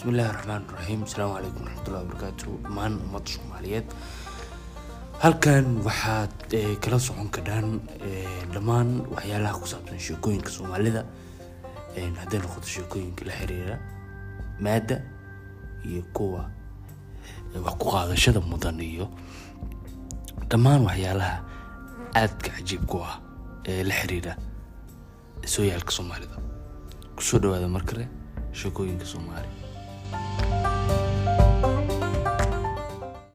bismillahi raxmaan raxiim asalaamu calaykum waraxmatullahi wabarakaatu dhammaan ummadda soomaaliyeed halkan waxaad eh, kala socon kadhaan eh, dhammaan waxyaalaha ku saabsan sheekooyinka soomaalida. Eh, Hadday noqoto sheekooyinka la xiriira maadda iyo kuwa wax ku qaadashada mudan iyo dhammaan waxyaalaha aadka cajiibku ah ee la xiriira sooyaalka soomaalida. Kusoo dhawaada mar kale sheekooyinka soomaali.